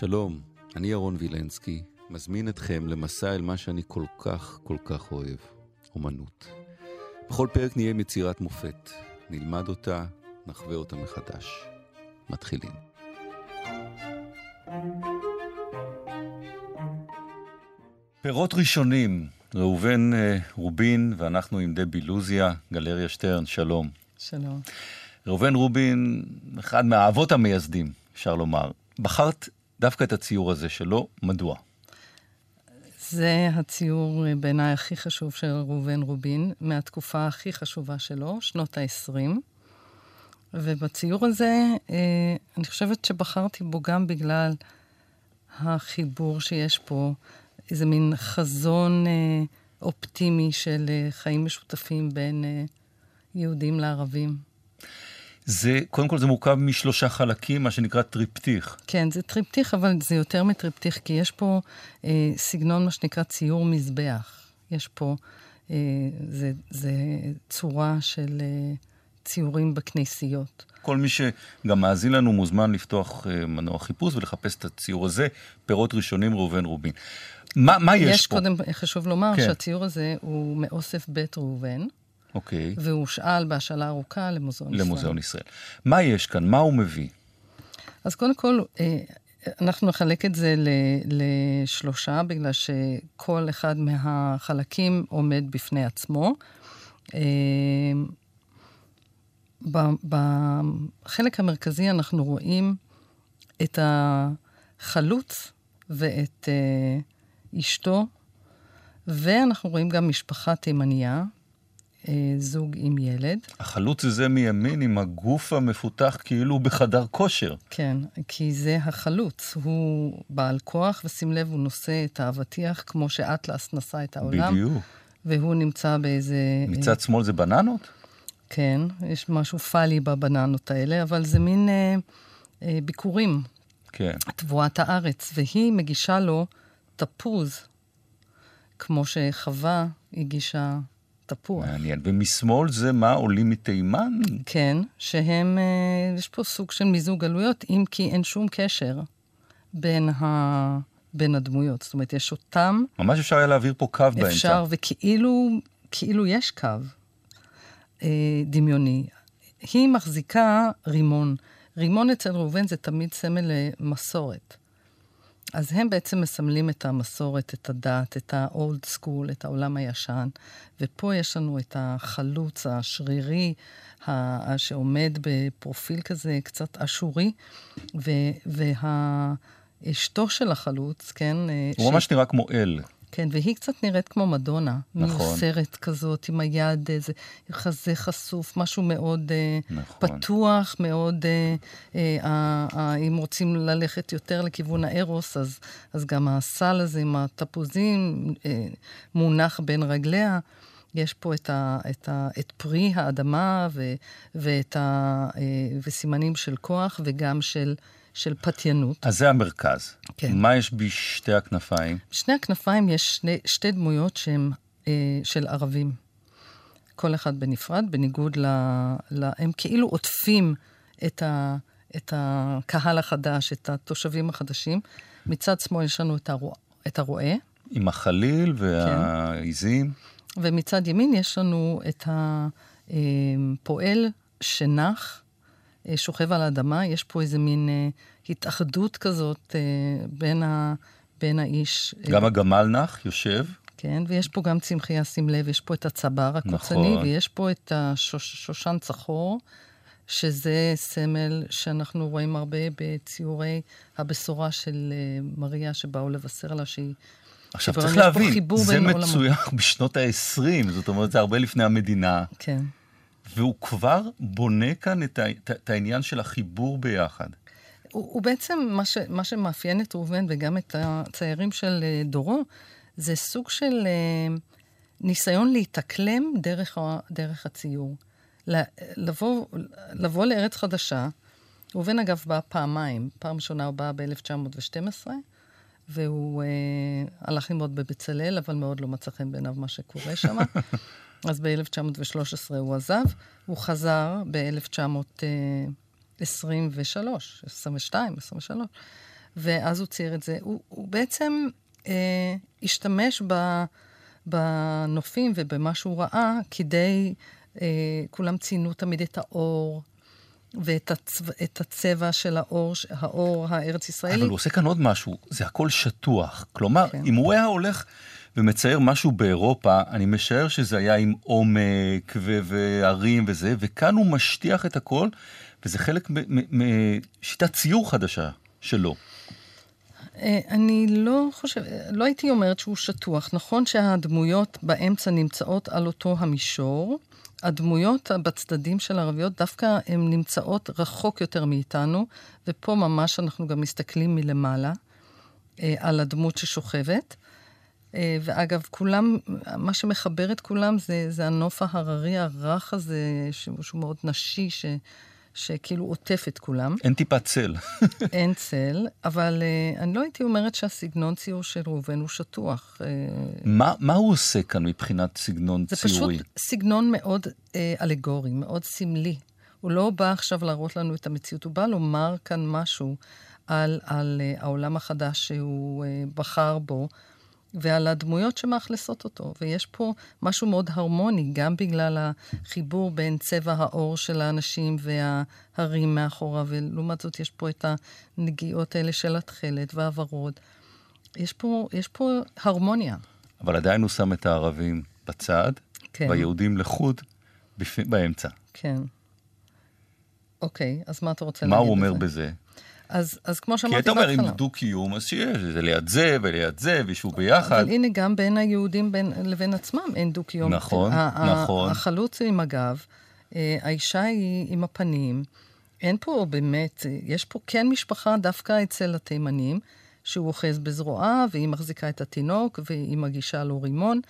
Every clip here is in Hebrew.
שלום, אני ירון וילנסקי, מזמין אתכם למסע אל מה שאני כל כך כל כך אוהב, אומנות. בכל פרק נהיה עם יצירת מופת, נלמד אותה, נחווה אותה מחדש. מתחילים. פירות ראשונים, ראובן אה, רובין ואנחנו עם דבי לוזיה, גלריה שטרן, שלום. שלום. ראובן רובין, אחד מהאבות המייסדים, אפשר לומר. בחרת דווקא את הציור הזה שלו, מדוע? זה הציור אה, בעיניי הכי חשוב של ראובן רובין, מהתקופה הכי חשובה שלו, שנות ה-20. ובציור הזה, אה, אני חושבת שבחרתי בו גם בגלל החיבור שיש פה, איזה מין חזון אה, אופטימי של חיים משותפים בין יהודים לערבים. זה, קודם כל זה מורכב משלושה חלקים, מה שנקרא טריפטיך. כן, זה טריפטיך, אבל זה יותר מטריפטיך, כי יש פה אה, סגנון, מה שנקרא ציור מזבח. יש פה, אה, זה, זה צורה של אה, ציורים בכנסיות. כל מי שגם מאזין לנו מוזמן לפתוח אה, מנוע חיפוש ולחפש את הציור הזה, פירות ראשונים ראובן רובין. מה, מה יש, יש פה? יש קודם, חשוב לומר כן. שהציור הזה הוא מאוסף בית ראובן. אוקיי. והוא הושאל בהשאלה ארוכה למוזיאון ישראל. למוזיאון ישראל. מה יש כאן? מה הוא מביא? אז קודם כל, אה, אנחנו נחלק את זה לשלושה, בגלל שכל אחד מהחלקים עומד בפני עצמו. אה, בחלק המרכזי אנחנו רואים את החלוץ ואת אה, אשתו, ואנחנו רואים גם משפחה תימניה, זוג עם ילד. החלוץ הזה מימין עם הגוף המפותח כאילו בחדר כושר. כן, כי זה החלוץ. הוא בעל כוח, ושים לב, הוא נושא את האבטיח כמו שאטלס נשא את העולם. בדיוק. והוא נמצא באיזה... מצד אה, שמאל זה בננות? כן, יש משהו פאלי בבננות האלה, אבל זה מין אה, אה, ביקורים. כן. תבואת הארץ, והיא מגישה לו תפוז, כמו שחווה הגישה תפוח. מעניין. ומשמאל זה מה, עולים מתימן? כן, שהם, אה, יש פה סוג של מיזוג עלויות, אם כי אין שום קשר בין, ה, בין הדמויות. זאת אומרת, יש אותם... ממש אפשר היה להעביר פה קו באמצע. אפשר, וכאילו כאילו יש קו אה, דמיוני. היא מחזיקה רימון. רימון אצל ראובן זה תמיד סמל למסורת. אז הם בעצם מסמלים את המסורת, את הדת, את ה-old school, את העולם הישן. ופה יש לנו את החלוץ השרירי, שעומד בפרופיל כזה קצת אשורי, ואשתו של החלוץ, כן? הוא ש... ממש נראה כמו אל. כן, והיא קצת נראית כמו מדונה. נכון. מיוסרת כזאת, עם היד, איזה חזה חשוף, משהו מאוד אה, נכון. פתוח, מאוד... אה, אה, אה, אם רוצים ללכת יותר לכיוון הארוס, אז, אז גם הסל הזה עם התפוזים אה, מונח בין רגליה. יש פה את, ה, את, ה, את פרי האדמה ו, ואת ה, אה, וסימנים של כוח וגם של... של פתיינות. אז זה המרכז. כן. מה יש בשתי הכנפיים? בשני הכנפיים יש שני, שתי דמויות שהן אה, של ערבים. כל אחד בנפרד, בניגוד ל... ל הם כאילו עוטפים את, ה, את הקהל החדש, את התושבים החדשים. מצד שמאל יש לנו את, הרוע, את הרועה. עם החליל והעיזים. כן. ומצד ימין יש לנו את הפועל אה, שנח שוכב על האדמה, יש פה איזה מין אה, התאחדות כזאת אה, בין, ה, בין האיש. גם אה, הגמל נח יושב. כן, ויש פה גם צמחייה, שים לב, יש פה את הצבר הקוצני, נכון. ויש פה את השושן צחור, שזה סמל שאנחנו רואים הרבה בציורי הבשורה של אה, מריה, שבאו לבשר לה שהיא... עכשיו צריך להבין, זה מצויח בשנות ה-20, זאת אומרת, זה הרבה לפני המדינה. כן. והוא כבר בונה כאן את, ה, את העניין של החיבור ביחד. הוא, הוא בעצם, מה, ש, מה שמאפיין את ראובן וגם את הציירים של אה, דורו, זה סוג של אה, ניסיון להתאקלם דרך, דרך הציור. לבוא, לבוא לארץ חדשה, ראובן אגב בא פעמיים, פעם ראשונה הוא בא ב-1912, והוא אה, הלך ללמוד בבצלאל, אבל מאוד לא מצא חן בעיניו מה שקורה שם. אז ב-1913 הוא עזב, הוא חזר ב-1923, 22, 23, ואז הוא צייר את זה. הוא, הוא בעצם אה, השתמש ב, בנופים ובמה שהוא ראה כדי, אה, כולם ציינו תמיד את האור. ואת הצבע, הצבע של האור, האור הארץ-ישראלי. אבל הוא עושה כאן עוד משהו, זה הכל שטוח. כלומר, כן. אם הוא היה הולך ומצייר משהו באירופה, אני משער שזה היה עם עומק והרים וזה, וכאן הוא משטיח את הכל, וזה חלק משיטת ציור חדשה שלו. אה, אני לא חושבת, לא הייתי אומרת שהוא שטוח. נכון שהדמויות באמצע נמצאות על אותו המישור. הדמויות בצדדים של הערביות דווקא הן נמצאות רחוק יותר מאיתנו, ופה ממש אנחנו גם מסתכלים מלמעלה אה, על הדמות ששוכבת. אה, ואגב, כולם, מה שמחבר את כולם זה, זה הנוף ההררי הרך הזה, שהוא מאוד נשי, ש, שכאילו עוטף את כולם. אין טיפת צל. אין צל, אבל uh, אני לא הייתי אומרת שהסגנון ציור של ראובן הוא שטוח. Uh, מה, מה הוא עושה כאן מבחינת סגנון זה ציורי? זה פשוט סגנון מאוד אלגורי, מאוד סמלי. הוא לא בא עכשיו להראות לנו את המציאות, הוא בא לומר כאן משהו על, על העולם החדש שהוא בחר בו. ועל הדמויות שמאכלסות אותו. ויש פה משהו מאוד הרמוני, גם בגלל החיבור בין צבע העור של האנשים וההרים מאחורה, ולעומת זאת יש פה את הנגיעות האלה של התכלת והוורוד. יש פה, יש פה הרמוניה. אבל עדיין הוא שם את הערבים בצד, כן. והיהודים לחוד בפ... באמצע. כן. אוקיי, אז מה אתה רוצה להגיד בזה? מה הוא אומר בזה? אז, אז כמו שאמרתי בהתחלה... כי אתה אומר, אם דו-קיום, אז שיש, זה ליד זה וליד זה, וישבו ביחד. אבל הנה, גם בין היהודים בין, לבין עצמם אין דו-קיום. נכון, נכון. החלוץ עם הגב, אה, האישה היא עם הפנים. אין פה באמת, יש פה כן משפחה דווקא אצל התימנים, שהוא אוחז בזרועה, והיא מחזיקה את התינוק, והיא מגישה לו רימון.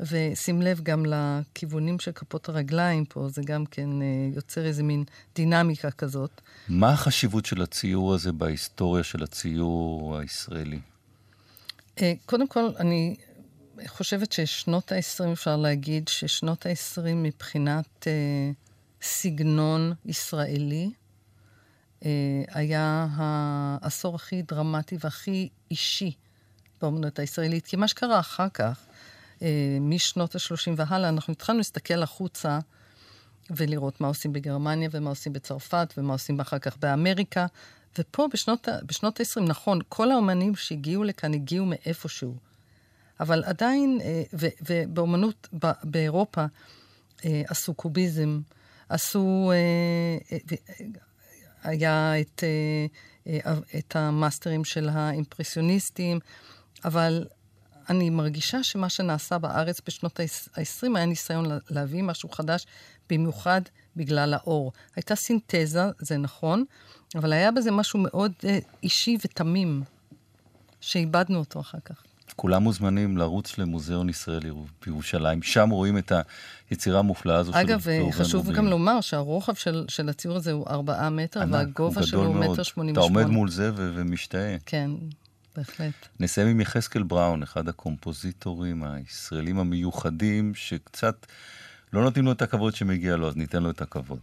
ושים לב גם לכיוונים של כפות הרגליים פה, זה גם כן אה, יוצר איזה מין דינמיקה כזאת. מה החשיבות של הציור הזה בהיסטוריה של הציור הישראלי? אה, קודם כל, אני חושבת ששנות ה-20, אפשר להגיד ששנות ה-20 מבחינת אה, סגנון ישראלי, אה, היה העשור הכי דרמטי והכי אישי באמנות הישראלית. כי מה שקרה אחר כך, משנות ה-30 והלאה, אנחנו התחלנו להסתכל החוצה ולראות מה עושים בגרמניה ומה עושים בצרפת ומה עושים אחר כך באמריקה. ופה בשנות, בשנות ה-20, נכון, כל האומנים שהגיעו לכאן הגיעו מאיפשהו. אבל עדיין, אה, ובאומנות באירופה אה, עשו קוביזם, עשו, היה את, את המאסטרים של האימפרסיוניסטים, אבל אני מרגישה שמה שנעשה בארץ בשנות ה-20 היה ניסיון להביא משהו חדש, במיוחד בגלל האור. הייתה סינתזה, זה נכון, אבל היה בזה משהו מאוד אה, אישי ותמים, שאיבדנו אותו אחר כך. כולם מוזמנים לרוץ למוזיאון ישראל בירושלים, שם רואים את היצירה המופלאה הזו אגב, של אגב, חשוב גם לומר שהרוחב של, של הציור הזה הוא ארבעה מטר, ענק, והגובה שלו הוא מטר שמונים ושמונה. אתה עומד מול זה ומשתאה. כן, בהחלט. נסיים עם יחזקאל בראון, אחד הקומפוזיטורים הישראלים המיוחדים, שקצת לא נותנים לו את הכבוד שמגיע לו, אז ניתן לו את הכבוד.